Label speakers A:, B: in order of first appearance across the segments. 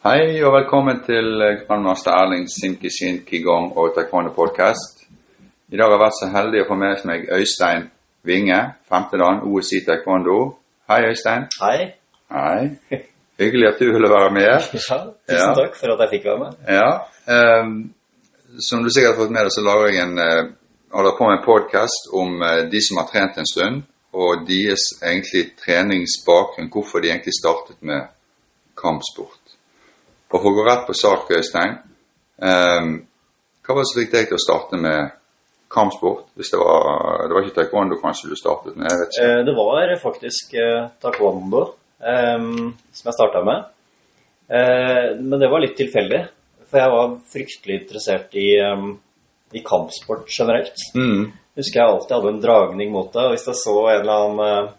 A: Hei og velkommen til grandmaster Erling Sinkishin Kigong og Taekwondo podcast. I dag har jeg vært så heldig å få med meg Øystein Vinge, femtedan OSI Taekwondo. Hei, Øystein.
B: Hei.
A: Hei. Hyggelig at du ville være med.
B: Ja, tusen
A: Ja.
B: takk for at jeg fikk være med.
A: Ja. Um, som du sikkert har fått med deg, så lager jeg en, uh, holder på med en podkast om uh, de som har trent en stund, og deres egentlig treningsbakgrunn, hvorfor de egentlig startet med kampsport. Og for å gå rett på sak, Øystein, um, hva var det som fikk deg til å starte med kampsport? Hvis det var, det var ikke taekwondo kanskje du startet med? jeg vet ikke.
B: Eh, Det var faktisk eh, taekwondo um, som jeg starta med. Uh, Men det var litt tilfeldig, for jeg var fryktelig interessert i, um, i kampsport generelt.
A: Mm.
B: Husker jeg alltid hadde en dragning mot det, og hvis jeg så en eller annen eh,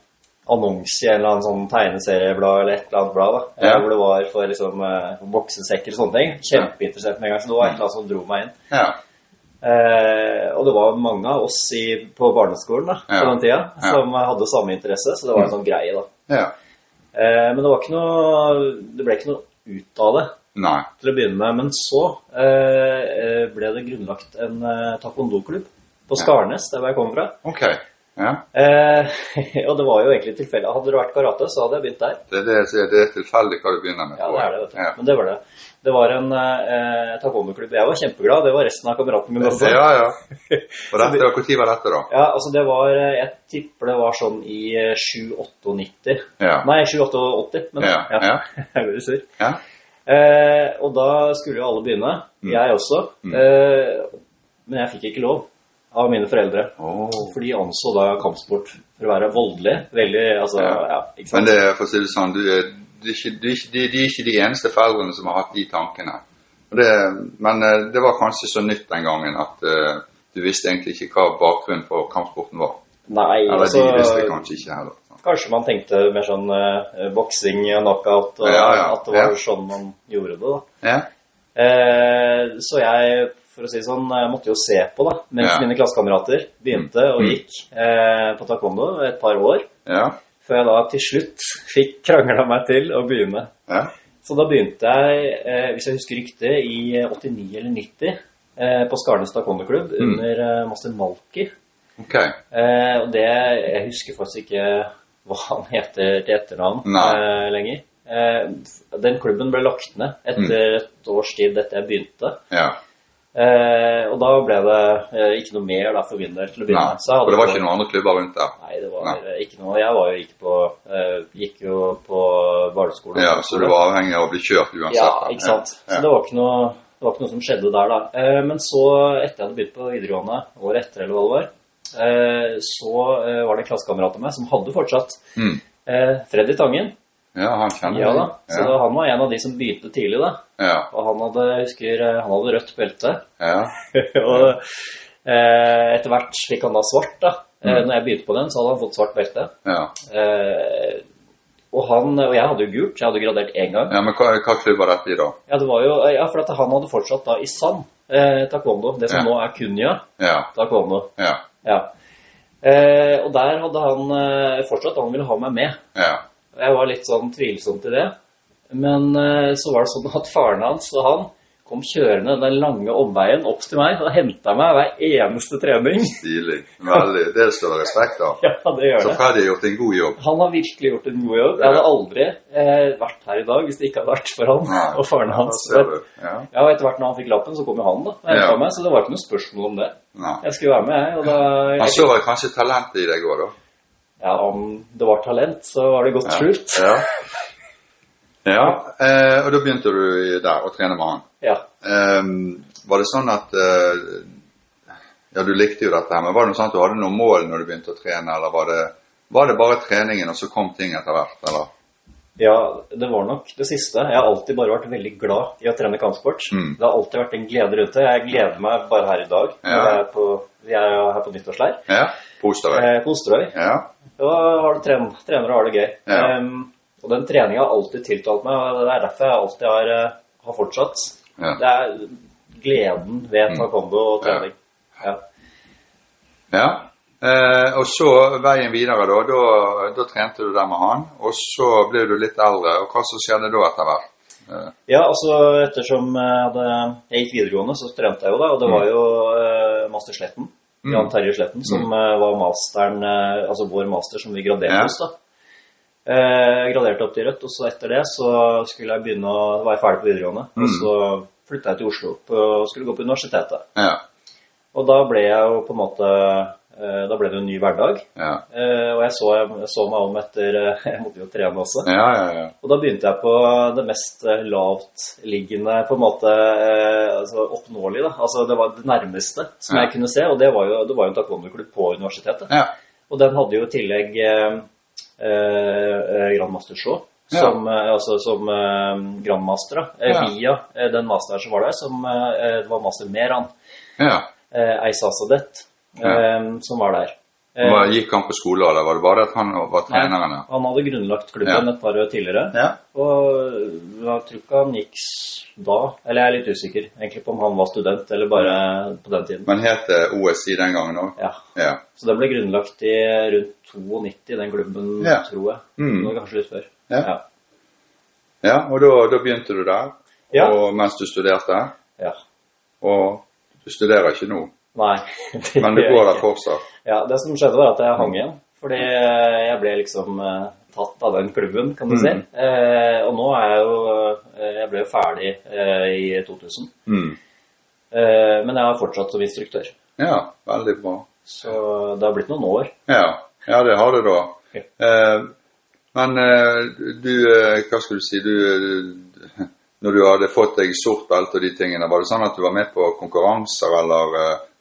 B: annonse i en eller annen sånn tegneserieblad eller et eller annet blad, da, eh,
A: Ja.
B: hvor det var for liksom eh, boksesekker og sånne ting, kjempeinteressert med en gang, så det var et eller annet som dro meg inn.
A: Ja.
B: Eh, og det var mange av oss i, på barneskolen da,
A: Ja.
B: på den tida som hadde samme interesse, så det var en sånn greie. da.
A: ja.
B: Eh, men det var ikke noe, det ble ikke noe ut av det
A: Nei.
B: til å begynne med. Men så eh, eh, ble det grunnlagt en eh, taekwondo-klubb på Skarnes, der hvor jeg kommer fra.
A: Ok. Ja.
B: Eh, og det var jo egentlig tilfeldig. Hadde det vært karate, så hadde jeg begynt der.
A: Det, det, det er tilfeldig hva du begynner med.
B: Ja, det er det, vet du.
A: Ja.
B: Men det var det. Det var en eh, taekwondo-klubb. Jeg var kjempeglad. Det var resten av kameratene mine også.
A: Ja, ja. Og dette, Når var dette, da?
B: Ja, altså det var eh, Jeg tipper det var sånn i eh, 7-98.
A: Ja.
B: Nei, 7-88. Men
A: Ja, ja.
B: jeg blir sur.
A: ja.
B: Eh, og da skulle jo alle begynne.
A: Mm.
B: Jeg også.
A: Mm.
B: Eh, men jeg fikk ikke lov av mine foreldre.
A: Oh.
B: For de anså da kampsport for å være voldelig. Veldig Altså,
A: Ja.
B: ja, ikke
A: Men det er for å si det sånn, du, er- du er ikke, du er ikke, de, de er ikke de eneste foreldrene som har hatt de tankene. Det, men eh, det var kanskje så nytt den gangen at uh, du visste egentlig ikke hva bakgrunnen for kampsporten var.
B: Nei,
A: Eller
B: altså
A: de visste kanskje ikke heller.
B: Kanskje man tenkte mer sånn uh, boksing, knockout, og
A: Ja, ja,
B: at det var sånn man gjorde det. da.
A: Ja,
B: Eh, så jeg, for å si sånn, jeg måtte jo se på da, mens
A: Ja.
B: mine klassekamerater begynte og
A: Mm.
B: gikk eh, på taekwondo et par år,
A: ja,
B: før jeg da til slutt fikk krangla meg til å begynne.
A: ja.
B: Så da begynte jeg, eh, hvis jeg husker riktig, i 89 eller 90 eh, på Skarnes taekwondo-klubb
A: Mm.
B: under eh, master Malki.
A: Ok.
B: Eh, og det, jeg husker faktisk ikke hva han heter til etternavn eh, lenger. Eh, den klubben ble lagt ned etter et års tid etter jeg begynte.
A: Ja.
B: Eh, og da ble det eh, ikke noe mer da, for min del til å begynne med. Så
A: det var ikke noen andre klubber rundt der?
B: Nei, det var
A: Nei.
B: eh, ikke noe. Jeg var jo gikk på, eh, gikk jo på barneskolen.
A: Ja, Så du var avhengig av å bli kjørt uansett?
B: Ja, ikke sant.
A: Ja.
B: Så det var ikke noe, det var ikke noe som skjedde der, da. Eh, men så, etter jeg hadde begynt på videregående, året etter eller hva det var, eh, så var det en klassekamerat av meg som hadde fortsatt
A: Mm.
B: eh, Freddy Tangen.
A: Ja, han kjenner
B: Ja da. Så
A: Ja.
B: han var en av de som begynte tidlig, da.
A: Ja.
B: Og han hadde, husker, eh, han hadde rødt belte.
A: Ja.
B: og eh, etter hvert fikk han da svart, da. Eh,
A: Mm.
B: når jeg begynte på den, så hadde han fått svart belte.
A: Ja.
B: Eh, og han, og jeg hadde jo gult, så jeg hadde gradert én gang.
A: ja, Men hva, hva klubb var dette i, da?
B: Ja, det var jo, ja, for at han hadde fortsatt da i Sand, eh, taekwondo, det som
A: Ja.
B: nå er Kunya
A: Ja.
B: taekwondo.
A: Ja.
B: Ja. Eh, og der hadde han eh, fortsatt, han ville ha meg med.
A: Ja.
B: Jeg var litt sånn tvilsom til det. Men eh, så var det sånn at faren hans og han kom kjørende den lange omveien opp til meg og henta meg hver eneste trening.
A: Stilig. Veldig. Det står respekt av.
B: ja, det gjør det. Så.
A: Freddy har gjort en god jobb.
B: Han har virkelig gjort en god jobb. Jeg hadde aldri eh, vært her i dag hvis det ikke hadde vært for han
A: Nei.
B: og faren hans.
A: Ja.
B: Ja, og etter hvert når han fikk lappen, så kom jo han da og
A: Ja.
B: meg, så det var ikke noe spørsmål om det.
A: Nei.
B: Jeg skulle være med, jeg. Og da,
A: Han så vel kanskje talentet i deg òg, da?
B: Ja, om det var talent, så var det godt skjult.
A: Ja. ja. Eh, og da begynte du der å trene med han.
B: Ja.
A: Eh, var det sånn at eh, Ja, du likte jo dette men var det noe sånn at du hadde noen mål når du begynte å trene, eller var det, var det bare treningen, og så kom ting etter hvert, eller?
B: ja, det var nok det siste. Jeg har alltid bare vært veldig glad i å trene kampsport.
A: Mm.
B: Det har alltid vært en glede rundt det. Jeg gleder meg bare her i dag.
A: Ja.
B: Jeg er på, vi er jo her på nyttårsleir
A: Ja? Posterøy?
B: eh, på Osterøy.
A: Ja?
B: Da har du tren, trener og har det gøy.
A: Ja.
B: Um, og den treninga har alltid tiltalt meg, og det er derfor jeg alltid har, eh, har fortsatt.
A: Ja.
B: Det er gleden ved
A: Mm.
B: taekwondo og trening. Ja.
A: ja. Eh, og så veien videre, da, da. Da trente du der med han, og så ble du litt eldre, og hva som skjedde da etter hvert? Eh,
B: Ja, altså ettersom jeg, hadde, jeg gikk videregående, så trente jeg jo da, og det var jo eh, master Sletten,
A: Mm.
B: Jan Terje Sletten, som mm. var masteren, eh, altså vår master som vi graderte
A: Ja.
B: hos da. Eh, graderte opp til Rødt, og så etter det så skulle jeg begynne å, være ferdig på videregående,
A: Mm.
B: og så flyttet jeg til Oslo på, og skulle gå på universitetet.
A: Ja.
B: Og da ble jeg jo på en måte, eh, da ble det jo en ny hverdag,
A: Ja.
B: eh, og jeg så, jeg så meg om etter, eh, jeg måtte jo trene også.
A: Ja, ja, ja.
B: Og da begynte jeg på det mest eh, lavtliggende, på en måte eh, altså oppnåelig. da. Altså Det var det nærmeste som jeg kunne se, og det var jo, det var jo en taekwondo-klubb på universitetet.
A: Ja.
B: Og den hadde jo i tillegg eh, eh, Grandmaster Shaw, som, eh, altså, som eh, grandmaster. Eh. Via eh, den masteren som var der, som eh, var master Meran,
A: ja.
B: eh, Eisasadet,
A: Ja.
B: eh, som var der. Eh,
A: Hva, gikk han på skole, eller var det bare at han var treneren? Nei,
B: han hadde grunnlagt klubben
A: Ja.
B: et par år tidligere.
A: Ja.
B: Og jeg tror ikke han gikk da, eller jeg er litt usikker egentlig på om han var student eller bare på den tiden.
A: Men het det OSI den gangen òg?
B: Ja,
A: Ja.
B: Så det ble grunnlagt i rundt 92, den klubben, tror jeg.
A: Mm.
B: Det var kanskje litt før.
A: Ja. Og da, da begynte du der, og mens du studerte?
B: ja.
A: Og du studerer ikke nå,
B: Nei. det
A: men du går der fortsatt?
B: Ja, det som skjedde var at jeg hang igjen. Fordi jeg ble liksom eh, tatt av den klubben, kan du si.
A: Mm.
B: Eh, og nå er jeg jo eh, Jeg ble jo ferdig eh, i 2000.
A: Mm.
B: Eh, men jeg har fortsatt som instruktør.
A: Ja, veldig bra.
B: Så det har blitt noen år.
A: Ja, ja det har det da.
B: Ja.
A: Eh, men du, hva skal du si, du Når du hadde fått deg sort belte og de tingene, var det sånn at du var med på konkurranser eller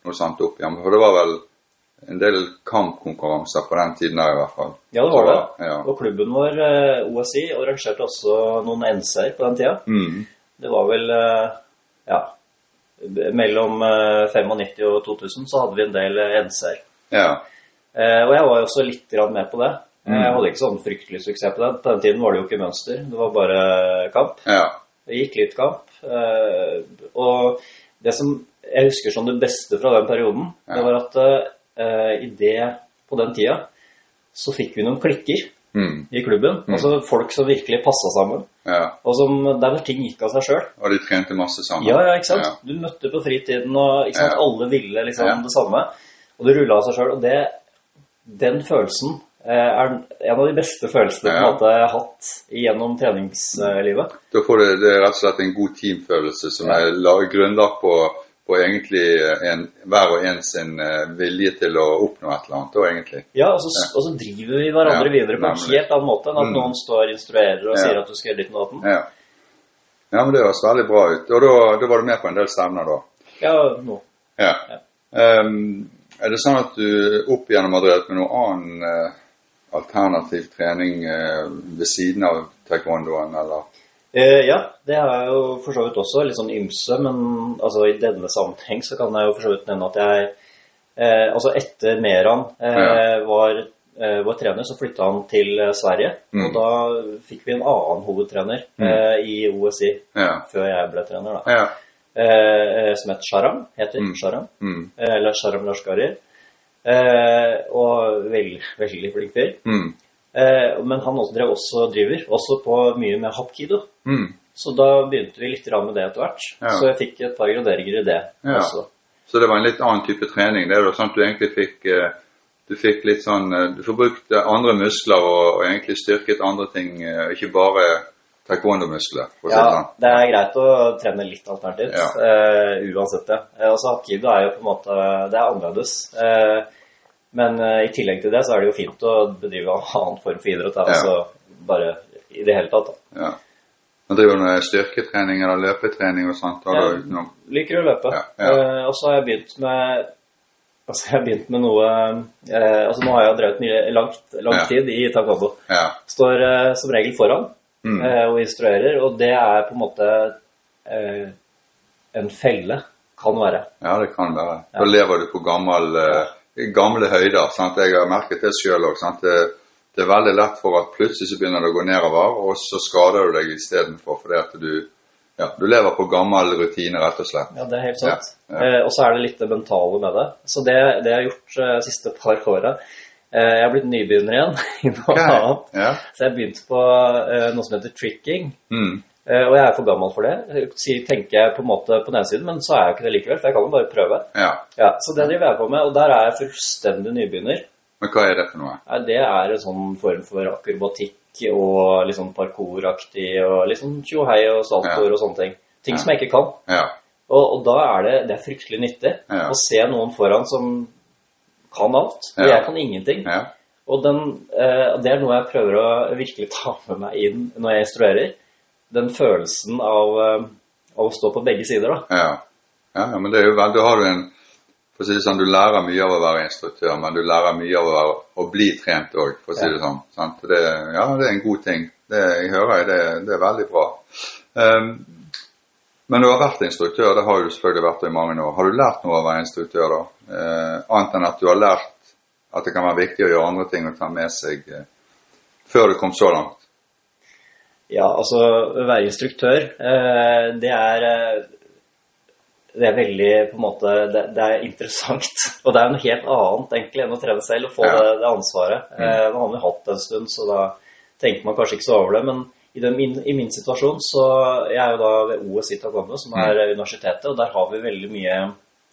A: noe sånt opp igjen? For det var vel en del kampkonkurranser på den tiden der i hvert fall.
B: Ja, det var det.
A: Ja.
B: Og klubben vår, eh, OSI, arrangerte også noen NC-er på den tida.
A: Mm.
B: Det var vel eh, ja, mellom eh, 95 og 2000 så hadde vi en del eh, NC-er.
A: ja.
B: Eh, Og jeg var jo også litt med på det. Eh,
A: Mm.
B: Jeg hadde ikke sånn fryktelig suksess på det. På den tiden var det jo ikke mønster, det var bare kamp.
A: Ja.
B: Det gikk litt kamp. eh, Og det som jeg husker som det beste fra den perioden, det var at uh, i det på den tida så fikk vi noen klikker
A: Mm.
B: i klubben. Altså folk som virkelig passa sammen.
A: ja.
B: Og som, der hvor ting gikk av seg sjøl.
A: Og de trente masse sammen.
B: Ja, ja, ikke sant?
A: Ja.
B: Du møtte på fritiden, og ikke sant?
A: Ja.
B: alle ville liksom
A: Ja.
B: det samme. Og det rulla av seg sjøl. Og det, den følelsen eh, er en av de beste følelsene
A: Ja.
B: jeg har hatt gjennom treningslivet.
A: Da får du det er rett og slett en god teamfølelse som
B: Ja.
A: er la- grunnlagt på, på egentlig en, hver og en sin eh, vilje til å oppnå et eller annet. Da, egentlig.
B: Ja, og så, og så driver vi hverandre
A: Ja,
B: videre på en helt annen måte enn at
A: Mm.
B: noen står og instruerer og
A: Ja.
B: sier at du skal gjøre ditt og datten.
A: Ja. ja, men det høres veldig bra ut. Og da, da var du med på en del stevner, da?
B: Ja, nå.
A: Ja. Ehm, er det sånn at du opp igjennom har drevet med noe annen uh, alternativ trening uh, ved siden av taekwondoen, eller?
B: Eh, ja, det har jeg jo for så vidt også. Litt sånn ymse, men altså, i denne sammenheng så kan jeg jo for så vidt nevne at jeg eh, Altså etter Meran eh,
A: Ja.
B: var vår trener, så flytta han til Sverige.
A: Mm.
B: Og da fikk vi en annen hovedtrener
A: Mm.
B: i OSI
A: Ja.
B: før jeg ble trener, da.
A: Ja.
B: Eh, som het Sharam, heter
A: Mm.
B: Sharam.
A: Mm.
B: Eller Sharam Lashkari. Eh, og veldig, veldig flink fyr. Eh, men han også drev også driver, også på mye med hapkido.
A: Mm.
B: Så da begynte vi litt med det etter hvert.
A: Ja.
B: Så jeg fikk et par graderinger i det
A: Ja.
B: også.
A: Så det var en litt annen type trening. Det er jo sånn at du egentlig fikk eh, du fikk litt sånn eh, Du får brukt andre muskler og, og egentlig styrket andre ting, ikke bare taekwondo-muskler.
B: Ja,
A: sånn.
B: det er greit å trene litt alternativt,
A: Ja.
B: uh, uansett det. Altså hapkido er jo på en måte Det er annerledes. Eh, men uh, i tillegg til det så er det jo fint å bedrive en annen form for idrett.
A: Ja.
B: Altså bare i det hele tatt. Da.
A: Ja. Men driver du med styrketrening eller løpetrening og sånt?
B: Ja.
A: du?
B: Liker å løpe.
A: Ja, ja.
B: Uh, og så har jeg begynt med Altså jeg har begynt med noe uh, Altså nå har jeg drevet mye langt, lang
A: Ja.
B: tid i taekwondo.
A: Ja.
B: Står som regel foran
A: Mm.
B: og instruerer, og det er på en måte en felle, kan være.
A: ja, det kan være. Da lever du på gammel, gamle høyder. Sant? Jeg har merket det sjøl òg. Det, det er veldig lett for at plutselig så begynner det å gå nedover, og så skader du deg istedenfor fordi at du ja, du lever på gammel rutine, rett og slett.
B: Ja, det er helt sant.
A: Ja, ja.
B: Eh, og så er det litt det mentale med det. Så det, det jeg har gjort eh, siste par åra eh, Jeg har blitt nybegynner igjen i noe
A: okay.
B: annet.
A: Ja.
B: Så jeg begynte på eh, noe som heter tricking.
A: Mm.
B: Eh, og jeg er for gammel for det, tenker jeg på en måte på den ene siden, men så er jeg ikke det likevel, for jeg kan jo bare prøve.
A: Ja.
B: Ja, Så det driver jeg på med, og der er jeg fullstendig nybegynner.
A: Men hva er det for noe?
B: Det er en sånn form for akrobatikk og litt sånn parkouraktig og litt sånn tjohei og saltoer
A: Ja.
B: og sånne ting. Ting som jeg ikke kan.
A: Ja.
B: Og, og da er det, det er fryktelig nyttig å se noen foran som kan alt, og jeg kan ingenting.
A: Ja.
B: Og den, eh, det er noe jeg prøver å virkelig ta med meg inn når jeg instruerer. Den følelsen av, eh, av å stå på begge sider, da.
A: Ja. ja, ja, men det er jo vel, da har du en for å si det sånn, Du lærer mye av å være instruktør, men du lærer mye av å, være, å bli trent òg, for å si
B: Ja.
A: det sånn. Sant? Det, ja, det er en god ting. Det jeg hører, det, det er veldig bra. Um, men du har vært instruktør, det har du selvfølgelig vært i mange år. Har du lært noe av å være instruktør, da? Eh, annet enn at du har lært at det kan være viktig å gjøre andre ting og ta med seg eh, før du kom så langt?
B: Ja, altså å være instruktør, eh, det er eh, det er veldig på en måte, det, det er interessant. Og det er noe helt annet egentlig enn å trene selv og få
A: Ja.
B: det, det ansvaret. Eh, man har jo hatt det en stund, så da tenker man kanskje ikke så over det. Men i, den, min, i min situasjon så Jeg er jo da ved OS i Taekwondo, som er universitetet, og der har vi veldig mye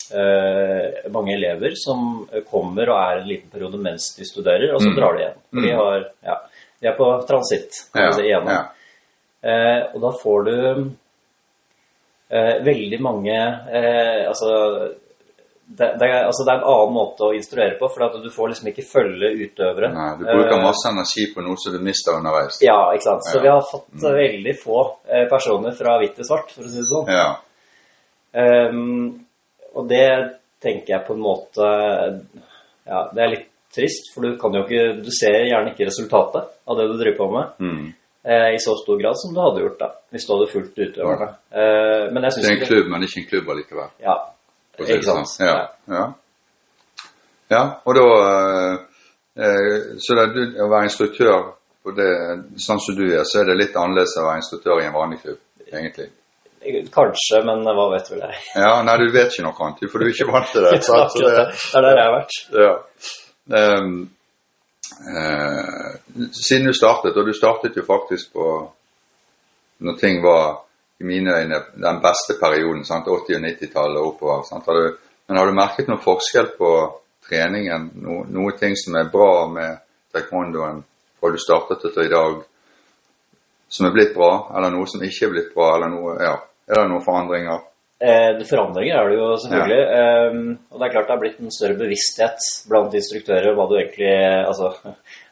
B: eh, mange elever som kommer og er en liten periode mens de studerer, og så
A: Mm.
B: drar de igjen. For de,
A: Mm.
B: har, ja, de er på transitt, kan
A: Ja,
B: si, igjennom.
A: ja.
B: Eh, og da får du eh, veldig mange eh, altså, det, det, altså det er en annen måte å instruere på, for at du får liksom ikke følge utøvere.
A: Nei, du bruker masse energi på noe som du mister underveis.
B: Ja, ikke sant. Så
A: Ja.
B: Vi har fått mm. veldig få personer fra hvitt til svart, for å si det sånn.
A: Ja.
B: Um, og det tenker jeg på en måte Ja, det er litt trist, for du kan jo ikke Du ser gjerne ikke resultatet av det du driver på med.
A: Mm.
B: Eh, i så stor grad som du hadde gjort da, hvis du hadde fulgt utøverne. Eh, men jeg
A: Det er en klubb, men ikke en klubb allikevel.
B: Ja, ikke sant.
A: sånn. Ja. ja. ja, og da eh, Så det, å være instruktør på det, sånn som du er, så er det litt annerledes å være instruktør i en vanlig klubb, egentlig.
B: Kanskje, men hva vet vel jeg.
A: Ja, Nei, du vet ikke noe annet, for du er ikke vant til det. sant? Så
B: det. Er der jeg har vært.
A: Ja. Eh, siden du startet, og du startet jo faktisk på når ting var i mine øyne den beste perioden, sant? 80- og 90-tallet og oppover. Men har du merket noen forskjell på treningen? No, noe ting som er bra med taekwondoen fra du startet til i dag, som er blitt bra, eller noe som ikke er blitt bra, eller noe, ja. Er det noen forandringer?
B: Eh, forandringer er det jo selvfølgelig. Eh, og det er klart det har blitt en større bevissthet blant instruktører hva du egentlig Altså,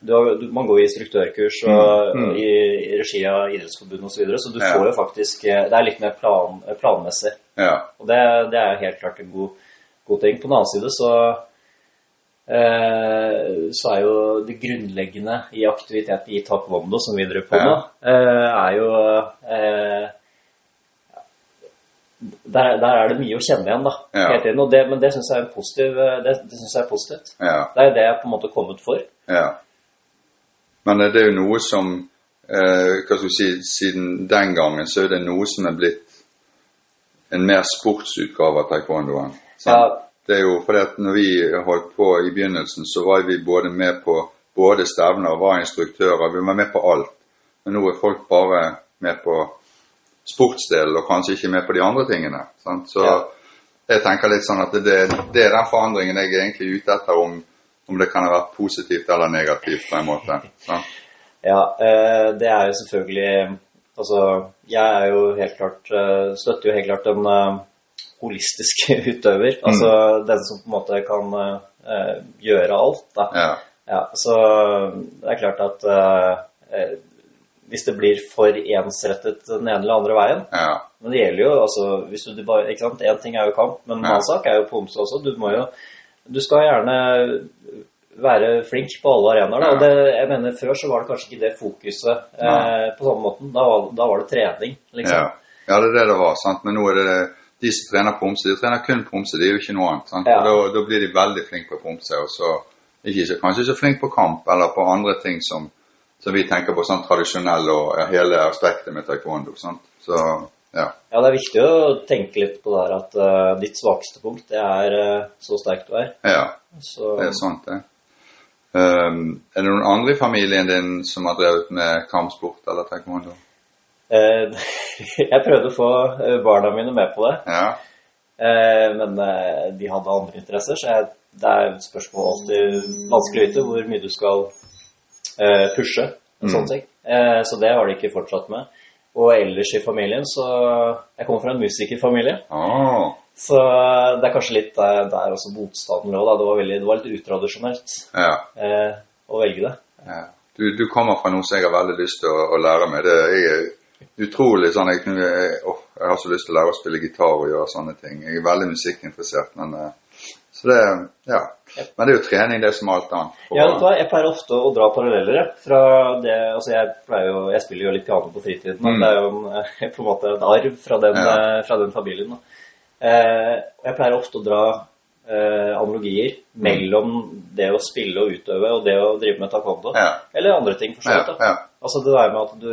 B: du har, du, man går i instruktørkurs og,
A: Mm, mm.
B: i, i regi av Idrettsforbundet osv., så, videre, så du
A: Ja.
B: får jo faktisk eh, Det er litt mer plan, planmessig.
A: Ja.
B: Og det, det er helt klart en god, god ting. På den annen side så eh, så er jo det grunnleggende i aktivitet i taekwondo som vi driver på
A: Ja.
B: med, eh, er jo eh, der, der er det mye å kjenne igjen, da.
A: Ja.
B: Hele tiden. Det, men det syns jeg er positiv eh, Det, det synes jeg er positivt.
A: ja.
B: Det er det jeg på en måte har kommet for.
A: Ja. Men eh, det er jo noe som eh, Hva skal du si Siden den gangen så er det noe som er blitt en mer sportsutgave av taekwondoen.
B: Ja.
A: Det er jo fordi at når vi holdt på i begynnelsen, så var vi både med på både stevner, var instruktører, vi var med på alt. Men nå er folk bare med på sportsdelen, og kanskje ikke med på de andre tingene. Sant? Så
B: Ja.
A: jeg tenker litt sånn at det, det er den forandringen jeg er egentlig ute etter, om, om det kan ha vært positivt eller negativt på en måte. Sant?
B: Ja, eh, det er jo selvfølgelig Altså, jeg er jo helt klart eh, Støtter jo helt klart en eh, holistisk utøver. Altså den som på en måte kan gjøre alt, da.
A: Ja.
B: Ja, så det er klart at hvis det blir for ensrettet den ene eller andre veien
A: ja.
B: Men det gjelder jo altså hvis du bare, ikke sant, Én ting er jo kamp, men en annen sak er jo pomse også. Du må jo Du skal gjerne være flink på alle arenaer. og det, jeg mener Før så var det kanskje ikke det fokuset eh, på samme måten. Da, var- da var det trening, liksom.
A: Ja. ja, det er det det var. sant? Men nå er det de som trener pomse, de trener kun pomse. Det er jo ikke noe annet. sant?
B: Ja.
A: Da, da blir de veldig flinke på pomse, og så ikke kanskje så flinke på kamp eller på andre ting som, som vi tenker på sånn tradisjonell og hele aspektet med taekwondo. sant? Så ja.
B: Ja, det er viktig å tenke litt på det her at uh, ditt svakeste punkt, det er uh, så sterk du er.
A: ja.
B: Så
A: Det er sant, det. Um, er det noen andre i familien din som har drevet med kampsport eller taekwondo?
B: Uh, jeg prøvde å få barna mine med på det,
A: Ja.
B: men de hadde andre interesser, så jeg, det er et spørsmål alltid vanskelig å vite hvor mye du skal pushe en sånn ting. Eh, så det har de ikke fortsatt med. Og ellers i familien så Jeg kommer fra en musikerfamilie.
A: Ah.
B: Så det er kanskje litt der, der også motstanden lå. Det var, det var litt utradisjonelt
A: ja.
B: eh, å velge det.
A: ja. Du, du kommer fra noe som jeg har veldig lyst til å, å lære meg. Det jeg er utrolig sånn jeg, jeg, å, jeg har så lyst til å lære å spille gitar og gjøre sånne ting. Jeg er veldig musikkinteressert, men eh, Så det Ja. Men det er jo trening, det er som alt annet.
B: Ja, vet du hva? Jeg pleier ofte å dra paralleller fra det Altså, jeg pleier jo Jeg spiller jo litt piano på fritiden.
A: Mm.
B: Det er jo en, på en måte en arv fra den,
A: Ja.
B: eh, fra den familien. Da. Eh, jeg pleier ofte å dra eh, analogier mellom det å spille og utøve og det å drive med taekwondo.
A: Ja.
B: Eller andre ting, for så vidt. Altså det der med at du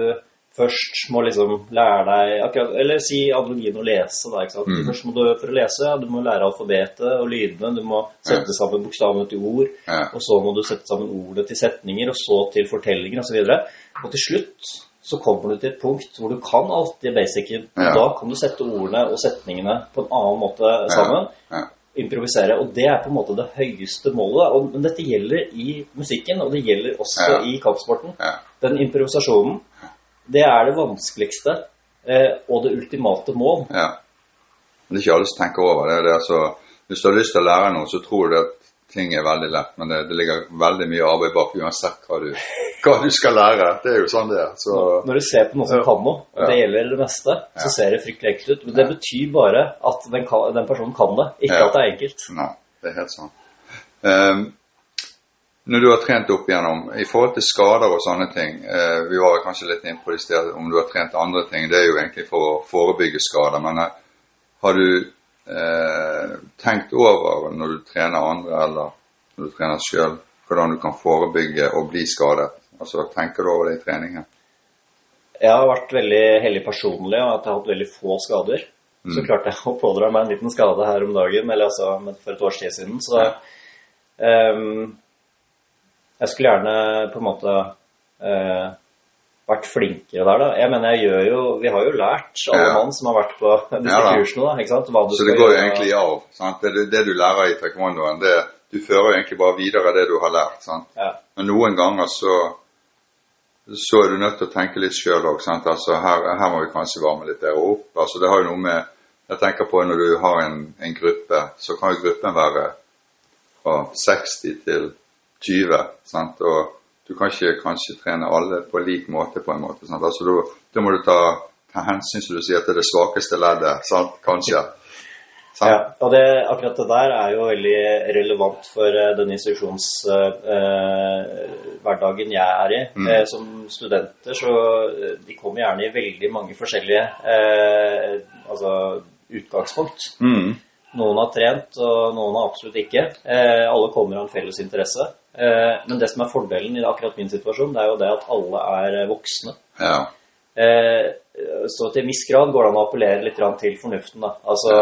B: først må liksom lære deg akkurat, Eller si analogien å lese, da. ikke sant?
A: Mm.
B: Først må du for å lese, du må lære alfabetet og lydene. Du må sette sammen bokstavene til ord.
A: Ja.
B: Og så må du sette sammen ordene til setninger, og så til fortellinger osv. Og, så og til slutt så kommer du til et punkt hvor du kan alt det basicen.
A: Ja.
B: da kan du sette ordene og setningene på en annen måte sammen.
A: Ja.
B: Improvisere. Og det er på en måte det høyeste målet. Og, men dette gjelder i musikken, og det gjelder også
A: Ja.
B: i kampsporten.
A: Ja.
B: Den improvisasjonen, det er det vanskeligste eh, og det ultimate mål.
A: ja. Men det er ikke alle som tenker over det. det er altså, hvis du har lyst til å lære noe, så tror du at ting er veldig lett, men det, det ligger veldig mye arbeid bak uansett hva du, hva du skal lære. Det er jo sånn det er. Så,
B: Når du ser på noen som kan noe, og
A: Ja.
B: det gjelder det meste, så
A: Ja.
B: ser det fryktelig enkelt ut. Men det betyr bare at den, kan, den personen kan det, ikke
A: Ja.
B: at det er enkelt.
A: Nei, det er helt sant. Ehm, når du har trent opp igjennom, i forhold til skader og sånne ting, eh, vi var kanskje litt inne på det i sted, om du har trent andre ting, det er jo egentlig for å forebygge skader, men eh, har du eh, tenkt over når du trener andre, eller når du trener selv, hvordan du kan forebygge å bli skadet? Altså, tenker du over det i treningen?
B: Jeg har vært veldig heldig personlig, og at jeg har hatt veldig få skader.
A: Mm.
B: Så klarte jeg å pådra meg en liten skade her om dagen, eller altså for et års tid siden. Så
A: Ja.
B: ehm, jeg skulle gjerne på en måte eh, vært flinkere der, da. Jeg mener, jeg gjør jo Vi har jo lært, alle
A: Ja.
B: mann som har vært på disse
A: Ja
B: kursene, da, ikke sant?
A: Så det går jo egentlig i arv. Sant? Det, det, det du lærer i taekwondoen, det, du fører jo egentlig bare videre det du har lært. Sant?
B: Ja.
A: Men noen ganger så, så er du nødt til å tenke litt sjøl òg. Altså, her, her må vi kanskje varme litt der opp. Altså, det har jo noe med Jeg tenker på når du har en, en gruppe, så kan jo gruppen være fra 60 til 20. Sant? Og du kan ikke kanskje trene alle på lik måte, på en måte. Sant? Altså, da, da må du ta, ta hensyn, som du sier, til det svakeste leddet. Sant? Kanskje. Sant?
B: Ja, og det, akkurat det der er jo veldig relevant for eh, den instruksjonshverdagen jeg er i.
A: Mm.
B: Eh, som studenter så eh, de kommer gjerne i veldig mange forskjellige eh, altså utgangspunkt.
A: Mm.
B: Noen har trent, og noen har absolutt ikke. Eh, alle kommer av en felles interesse. Eh, men det som er fordelen i akkurat min situasjon, det er jo det at alle er eh, voksne.
A: Ja.
B: Eh, så til en viss grad går det an å appellere litt til fornuften. Da. Altså,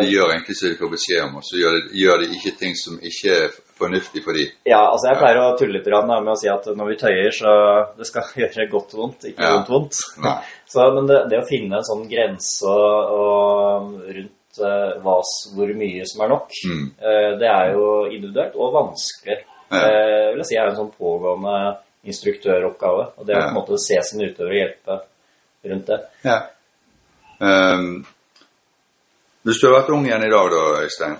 A: De gjør egentlig som de får beskjed om, og så gjør de, gjør de ikke ting som ikke er fornuftig for dem.
B: Ja, altså jeg pleier å tulle litt med å si at når vi tøyer, så det skal gjøre godt vondt, ikke
A: Ja.
B: vondt vondt. Så, men det, det å finne en sånn grense rundt uh, hva, hvor mye som er nok,
A: Mm.
B: uh, det er jo individuelt og vanskelig. Eh, vil jeg si er en sånn pågående instruktøroppgave. Og det å på en måte se sin utøver og hjelpe rundt det.
A: Ja. Um, hvis du har vært ung igjen i dag, da, Øystein,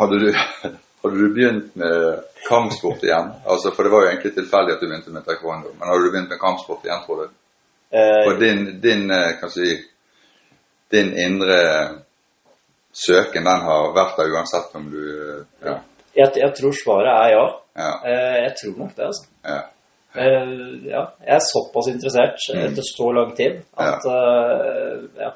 A: hadde du, hadde du begynt med kampsport igjen? Altså, for det var jo egentlig tilfeldig at du begynte med taekwondo, men hadde du begynt med kampsport igjen, tror du?
B: Eh,
A: Og din, din eh, kan si, din indre søken, den har vært der uansett om du Ja.
B: Jeg, jeg tror svaret er ja.
A: ja,
B: Eh, jeg tror nok det, altså.
A: ja.
B: Eh, ja, jeg er såpass interessert
A: Mm.
B: etter så lang tid at eh, ja.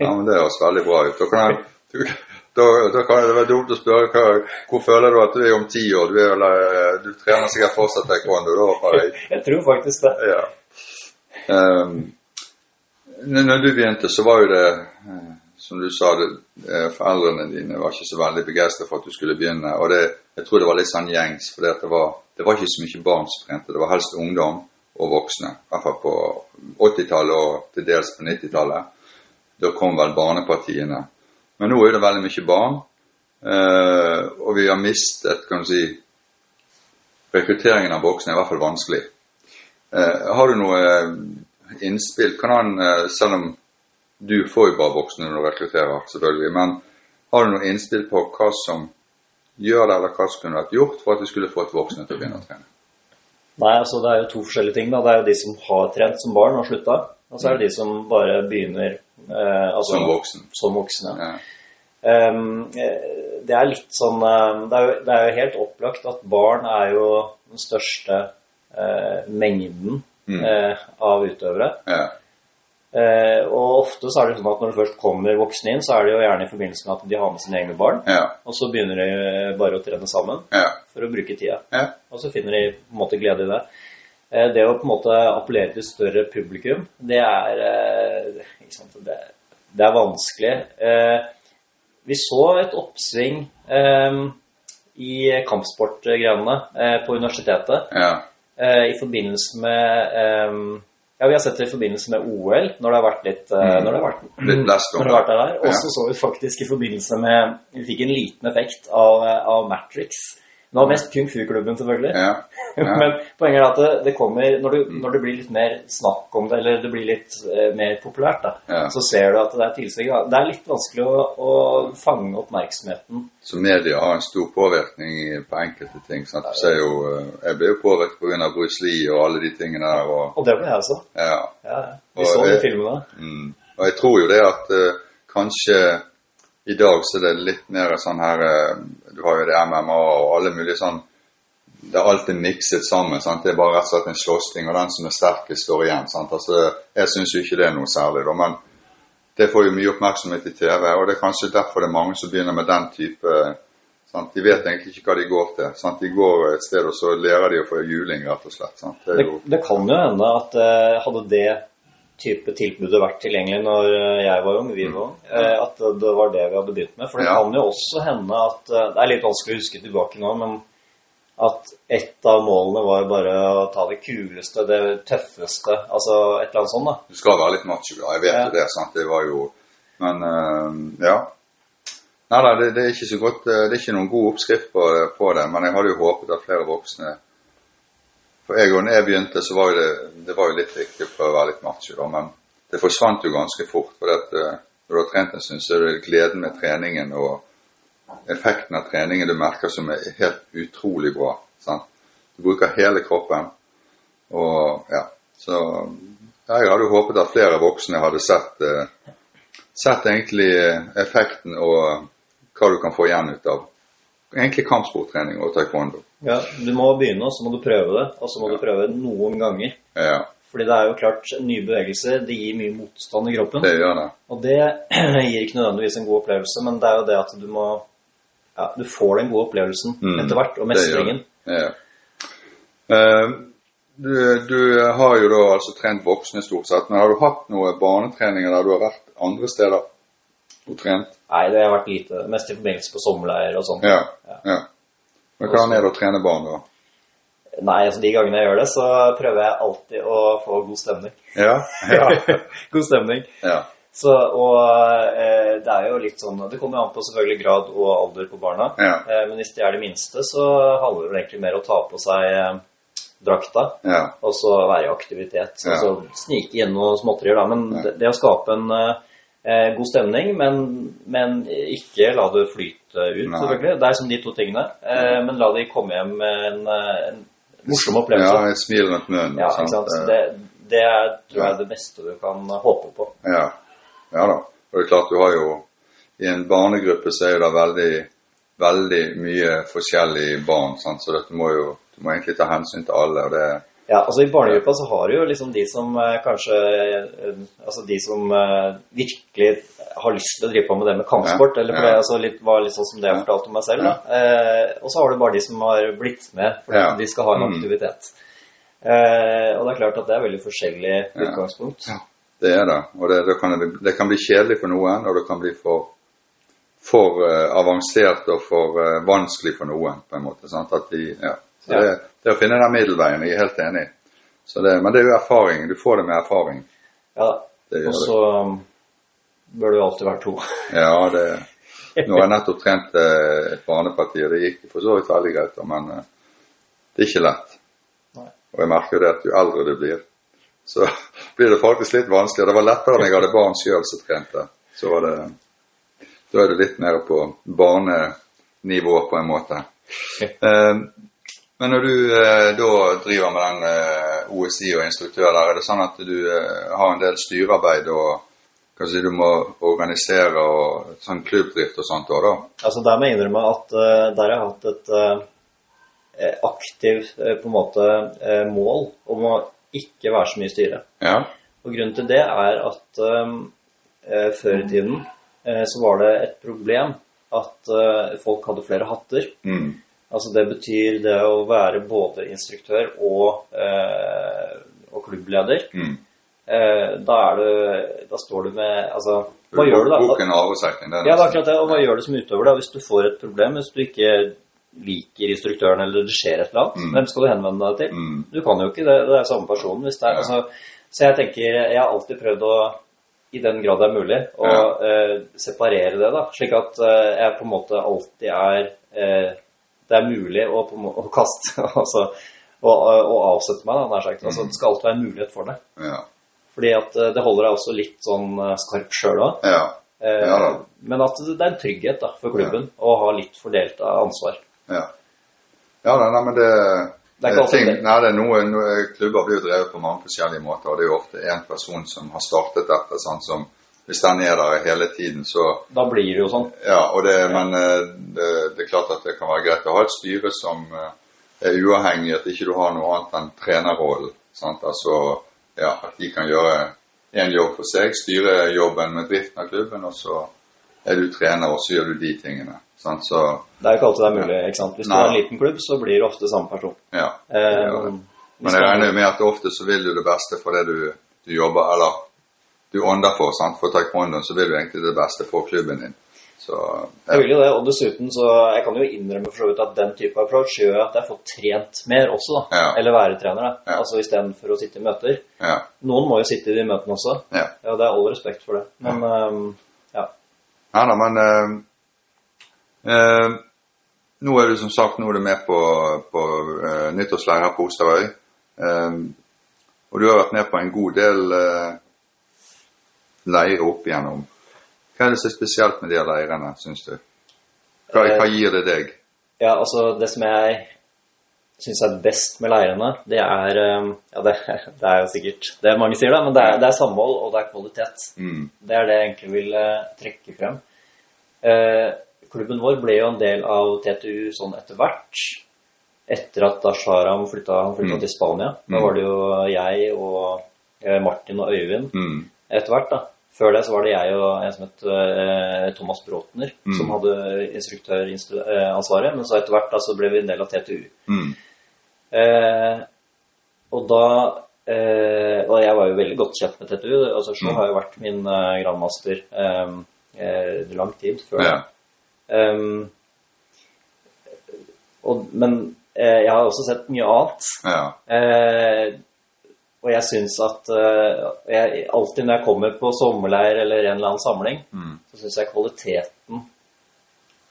A: Ja, men det høres veldig bra ut. Da kan, jeg, da, da kan det være dumt å spørre hva, hvor føler du at du er om ti år? Du, er, eh, du trener sikkert fortsatt taekwondo, da håper jeg.
B: Jeg tror faktisk det.
A: Ja. Um, når du begynte, så var jo det, som du sa, det, eh, foreldrene dine var ikke så veldig begeistret for at du skulle begynne. Og det, jeg tror det var litt sånn gjengs, for det, var, det var ikke så mye barn som trente, det var helst ungdom. og voksne. I hvert fall på 80-tallet og til dels på 90-tallet. Da kom vel barnepartiene. Men nå er det veldig mye barn, eh, og vi har mistet kan du si, Rekrutteringen av voksne er i hvert fall vanskelig. Eh, har du noe innspill? Kan han, selv om du får jo bare voksne når du rekrutterer, selvfølgelig, men har du noe innspill på hva som gjør det, eller hva som kunne vært gjort for at du skulle fått voksne til å begynne å trene?
B: Nei, altså det er jo to forskjellige ting. da. Det er jo de som har trent som barn og slutta. Og så er det de som bare begynner eh, altså,
A: Som voksen.
B: Som voksne.
A: Ja.
B: Um, det er litt sånn eh, det er, jo, det er jo helt opplagt at barn er jo den største eh, mengden
A: Mm.
B: eh, av utøvere.
A: Ja.
B: Eh, og ofte så er det sånn at når det først kommer voksne inn, så er det jo gjerne i forbindelse med at de har med sine egne barn.
A: Ja.
B: Og så begynner de bare å trene sammen
A: Ja.
B: for å bruke tida.
A: Ja.
B: Og så finner de på en måte glede i det. Eh, Det å på en måte appellere til større publikum, det er, eh, sant, det, det er vanskelig. Eh, Vi så et oppsving eh, i kampsportgrenene eh, på universitetet
A: ja.
B: eh, i forbindelse med Ja, vi har sett det i forbindelse med OL, når det har vært litt eh,
A: Mm.
B: når det har vært,
A: Litt blest
B: når det har vært der. Og
A: Ja.
B: så så vi faktisk i forbindelse med Vi fikk en liten effekt av, av Matrix. Var mest Kung Fu-klubben, selvfølgelig.
A: Ja. Ja.
B: Men poenget er at det, det kommer når, du, når det blir litt mer snakk om det, eller det blir litt eh, mer populært, da,
A: Ja.
B: så ser du at det er tilsving. Det er litt vanskelig å, å fange oppmerksomheten.
A: Så media har en stor påvirkning på enkelte ting. Sant? Ja, jo, eh, jeg ble jo påvirket pga. Bruce Lee og alle de tingene der. Og,
B: Og det ble jeg også.
A: ja.
B: Vi
A: Og
B: så de
A: jeg-
B: filmene.
A: Mm. Og jeg tror jo det at uh, kanskje i dag så er det litt mer sånn her eh, Du har jo det MMA og alle mulige sånn Det er alltid mikset sammen. sant? Det er bare rett og slett en slåssing, og den som er sterkest, står igjen. sant? Altså, Jeg syns jo ikke det er noe særlig, da. Men det får jo mye oppmerksomhet i TV, og det er kanskje derfor det er mange som begynner med den type sant? De vet egentlig ikke hva de går til. sant? De går et sted, og så lærer de å få juling, rett og slett. sant? Det
B: Det, det kan jo hende at eh, hadde det type tilbudet vært tilgjengelig når eh, jeg var ung, vi var ung, eh, at det var det vi hadde begynt med. For det
A: Ja.
B: kan jo også hende at eh, Det er litt vanskelig å huske tilbake nå, men at et av målene var bare å ta det kuleste, det tøffeste, altså et eller annet sånt. da.
A: Du skal være litt macho, ja. Jeg vet
B: Ja.
A: det. sant? Det var jo Men ja. Nei da, det, det er ikke så godt Det er ikke noen god oppskrift på, på det, men jeg hadde jo håpet at flere voksne For jeg, når jeg begynte, så var det, det var jo litt viktig for å være litt macho, da, men det forsvant jo ganske fort. For at, eh, når du har trent en stund, så er det gleden med treningen og effekten av treningen du merker som er helt utrolig bra. sant? Du bruker hele kroppen. Og ja, så jeg hadde håpet at flere voksne hadde sett, eh, sett egentlig effekten og hva du kan få igjen ut av egentlig kampsporttrening og taekwondo.
B: Ja, Du må begynne, og så må du prøve det. Og så må du prøve noen ganger.
A: Ja,
B: Fordi det er jo klart, nye bevegelser det gir mye motstand i kroppen.
A: det gjør det.
B: Og det gir ikke nødvendigvis en god opplevelse, men det er jo det at du må ja, Du får den gode opplevelsen
A: Mm,
B: etter hvert, og mestringen.
A: Ja. Uh, du, du har jo da altså trent voksne stort sett, men har du hatt noen barnetreninger der du har vært andre steder og trent?
B: Nei, det har vært lite. Mest i forbindelse på sommerleir og sånn.
A: Ja.
B: Ja.
A: ja. Men hvordan er det å trene barn da?
B: Nei, altså de gangene jeg gjør det, så prøver jeg alltid å få god stemning.
A: Ja? Ja.
B: god stemning.
A: ja.
B: Så, og eh, det er jo litt sånn Det kommer an på selvfølgelig grad og alder på barna.
A: Ja.
B: Eh, men hvis de er de minste, så handler det egentlig mer om å ta på seg eh, drakta.
A: ja.
B: Og så være i aktivitet.
A: Ja.
B: Så snike inn noen småtterier. Men det, det å skape en eh, god stemning, men, men ikke la det flyte ut,
A: Nei.
B: selvfølgelig. Det er som de to tingene. Eh, men la de komme hjem med en, eh, en morsom opplevelse.
A: Ja, et smil rundt munnen.
B: Ja, ikke sant?
A: Eh,
B: Det, det er, tror jeg, det beste du kan håpe på.
A: Ja. ja da. Og det er klart du har jo I en barnegruppe så er det veldig, veldig mye forskjellige barn, sant? så du må jo du må egentlig ta hensyn til alle. og det
B: Ja, altså I barnegruppa så har du jo liksom de som eh, kanskje eh, Altså de som eh, virkelig har lyst til å drive på med det med kampsport. Eller for det altså, litt, var litt sånn som det jeg fortalte om meg selv. da. Eh, og så har du bare de som har blitt med fordi de skal ha en
A: Mm.
B: aktivitet. Eh, og det er klart at det er veldig forskjellig utgangspunkt.
A: Ja, det er det. Og det, det, kan, det kan bli kjedelig for noen, og det kan bli for, for uh, avansert og for uh, vanskelig for noen, på en måte. Sant? At de, ja. Så
B: Ja.
A: det, det å finne den middelveien, jeg er helt enig. Så det, men det er jo erfaring. Du får det med erfaring.
B: Ja, og så um, bør det jo alltid være to.
A: Ja, det Nå har jeg nettopp trent eh, et barneparti, og det gikk for så vidt veldig greit, men eh, det er ikke lett.
B: Nei.
A: Og jeg merker jo det at jo eldre du blir, så blir det faktisk litt vanskeligere. Det var lettere når jeg hadde barn sjøl som trente. Så var det Da er det litt mer på barnenivå, på en måte. Men når du eh, da driver med den eh, OSI og instruktør der, er det sånn at du eh, har en del styrearbeid og kanskje du må organisere og sånn klubbdrift og sånt òg, da?
B: Altså Der må jeg innrømme at der har jeg hatt et aktivt på en måte mål om å ikke være så mye i styret.
A: Ja.
B: Og Grunnen til det er at før i tiden så var det et problem at folk hadde flere hatter.
A: Mm.
B: Altså Det betyr det å være både instruktør og, eh, og klubbleder.
A: Mm.
B: Eh, da, er du, da står du med Altså, hva gjør du da?
A: Boken og er
B: Ja, det er akkurat det. Og hva gjør du som utøver da hvis du får et problem? Hvis du ikke liker instruktøren eller det skjer et eller annet?
A: Mm.
B: Hvem skal du henvende deg til?
A: Mm.
B: Du kan jo ikke det. Det er samme person. Hvis det er,
A: Ja.
B: altså, så jeg tenker Jeg har alltid prøvd å, i den grad det er mulig, å
A: Ja.
B: eh, separere det. da, Slik at eh, jeg på en måte alltid er eh, Det er mulig å, å kaste altså, og, og avsette meg, da, nær sagt. Altså, det skal alltid være en mulighet for det.
A: Ja.
B: Fordi at eh, det holder deg også litt sånn eh, skarp sjøl òg.
A: ja.
B: Eh,
A: Ja
B: men at det er en trygghet da, for klubben å ha litt fordelt av ansvar.
A: Ja. Ja, nei, men det,
B: Det er
A: ting. Nei, det er noe, noe, klubber blir jo drevet på mange forskjellige måter, og det er jo ofte én person som har startet dette, sånn som hvis den er der hele tiden, så
B: Da blir det jo sånn.
A: Ja, det, men eh, det, det er klart at det kan være greit å ha et styre som eh, er uavhengig, at ikke du har noe annet enn trenerrollen. Altså, ja, at de kan gjøre en jobb for seg, styre jobben med driften av klubben, og så er du trener, og så gjør du de tingene. Sant? Så,
B: Det er jo ikke alltid det er mulig. ikke sant? Hvis du
A: Nei.
B: har en liten klubb, så blir det ofte samme person.
A: ja.
B: Eh,
A: det.
B: hvis
A: Men jeg
B: er-
A: regner jo med at ofte så vil du det beste for det du, du jobber, eller du ånder for. Sant? For taekwondo så vil du egentlig det beste for klubben din. Så,
B: Jeg vil jo det, og dessuten så Jeg kan jo innrømme for så vidt at den type approach gjør at jeg får trent mer også, da.
A: Ja.
B: Eller være trener, da.
A: Ja.
B: Altså istedenfor å sitte i møter.
A: ja.
B: Noen må jo sitte i de møtene også.
A: ja.
B: Ja, det er all respekt for det. Men um, ja.
A: Ja da, men eh, eh, nå er du som sagt nå er du med på, på uh, nyttårsleir her på Osterøy. Eh, og du har vært med på en god del uh, leirer opp igjennom. Hva er det som er spesielt med de leirene, syns du? Hva, hva gir det deg?
B: Ja, altså det som jeg syns er best med leirene, det er ehm, Ja, det, det er jo sikkert det mange sier, da, men det er, det er samhold og det er kvalitet.
A: Mm,
B: Det er det jeg egentlig vil eh, trekke frem. Eh, klubben vår ble jo en del av TTU sånn etter hvert. Etter at Asharam flytta, han flytta
A: Mm.
B: til Spania. Da
A: Mm.
B: var det jo jeg og eh, Martin og Øyvind
A: mm,
B: etter hvert. da. Før det så var det jeg og en som het eh, Thomas Bråtner,
A: Mm.
B: som hadde instruktøransvaret. Men så etter hvert da så ble vi en del av TTU.
A: mm,
B: Eh, og da eh, Og jeg var jo veldig godt kjent med TTU. Altså Shaw
A: Mm.
B: har jo vært min eh, grandmaster eh, eh, lang tid før.
A: ja.
B: Um, og, men jeg har også sett mye annet.
A: ja.
B: Eh, og jeg syns at eh, jeg, alltid når jeg kommer på sommerleir eller en eller annen samling,
A: Mm,
B: så syns jeg kvaliteten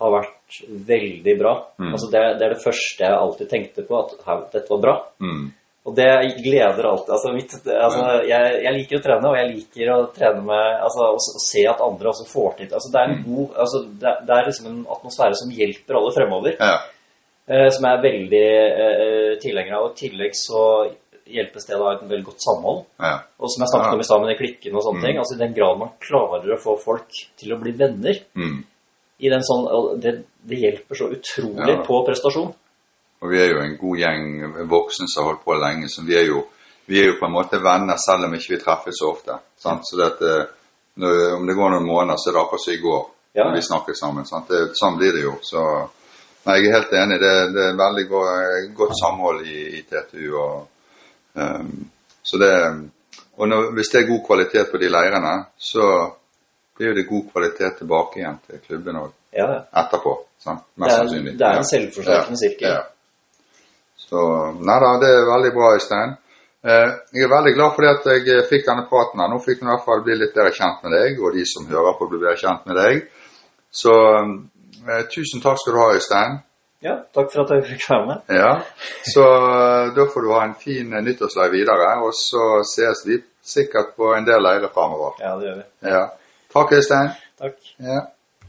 B: har vært veldig bra.
A: Mm.
B: Altså det, det er det første jeg alltid tenkte på, at her, dette var bra.
A: mm,
B: Og det gleder alltid. Altså, mitt, altså, jeg, jeg liker å trene, og jeg liker å trene med altså, å, se at andre også får til altså, Det er en
A: Mm.
B: god altså, det, det er liksom en atmosfære som hjelper alle fremover,
A: ja.
B: eh, som jeg er veldig eh, tilhenger av. Og I tillegg så hjelpes det da av et veldig godt samhold.
A: ja.
B: Og som jeg snakket om i stad med de klikkene og sånne
A: Mm.
B: ting, altså i den grad man klarer å få folk til å bli venner
A: Mm.
B: i den sånn, det, det hjelper så utrolig
A: Ja.
B: på prestasjon.
A: Og vi er jo en god gjeng voksne som har holdt på lenge, så vi er jo, vi er jo på en måte venner selv om ikke vi treffes så ofte. Sant? Så det at, eh, om det går noen måneder, så er det akkurat som i går
B: Ja.
A: når vi snakker sammen. Det, sånn blir det jo. Så nei, jeg er helt enig. Det, det er veldig godt, godt samhold i, i TTU. Og, så det, og når, hvis det er god kvalitet på de leirene, så blir det god kvalitet tilbake igjen til klubben òg
B: Ja,
A: etterpå. Sant?
B: Det
A: Mest sannsynlig.
B: det er en selvforsterkende sirkel.
A: Ja. Så Nei da, det er veldig bra, Øystein. Eh, jeg er veldig glad for det at jeg fikk denne praten. her. Nå fikk vi i hvert fall bli litt bedre kjent med deg, og de som hører på, bli bedre kjent med deg. Så eh, tusen takk skal du ha, Øystein.
B: Ja, takk for at jeg fikk være med.
A: Ja, Så eh, da får du ha en fin eh, nyttårsleir videre, og så ses vi sikkert på en del leirer framover.
B: Ja, det gjør vi.
A: Ja. Takk, Øystein.
B: Takk.
A: Ja.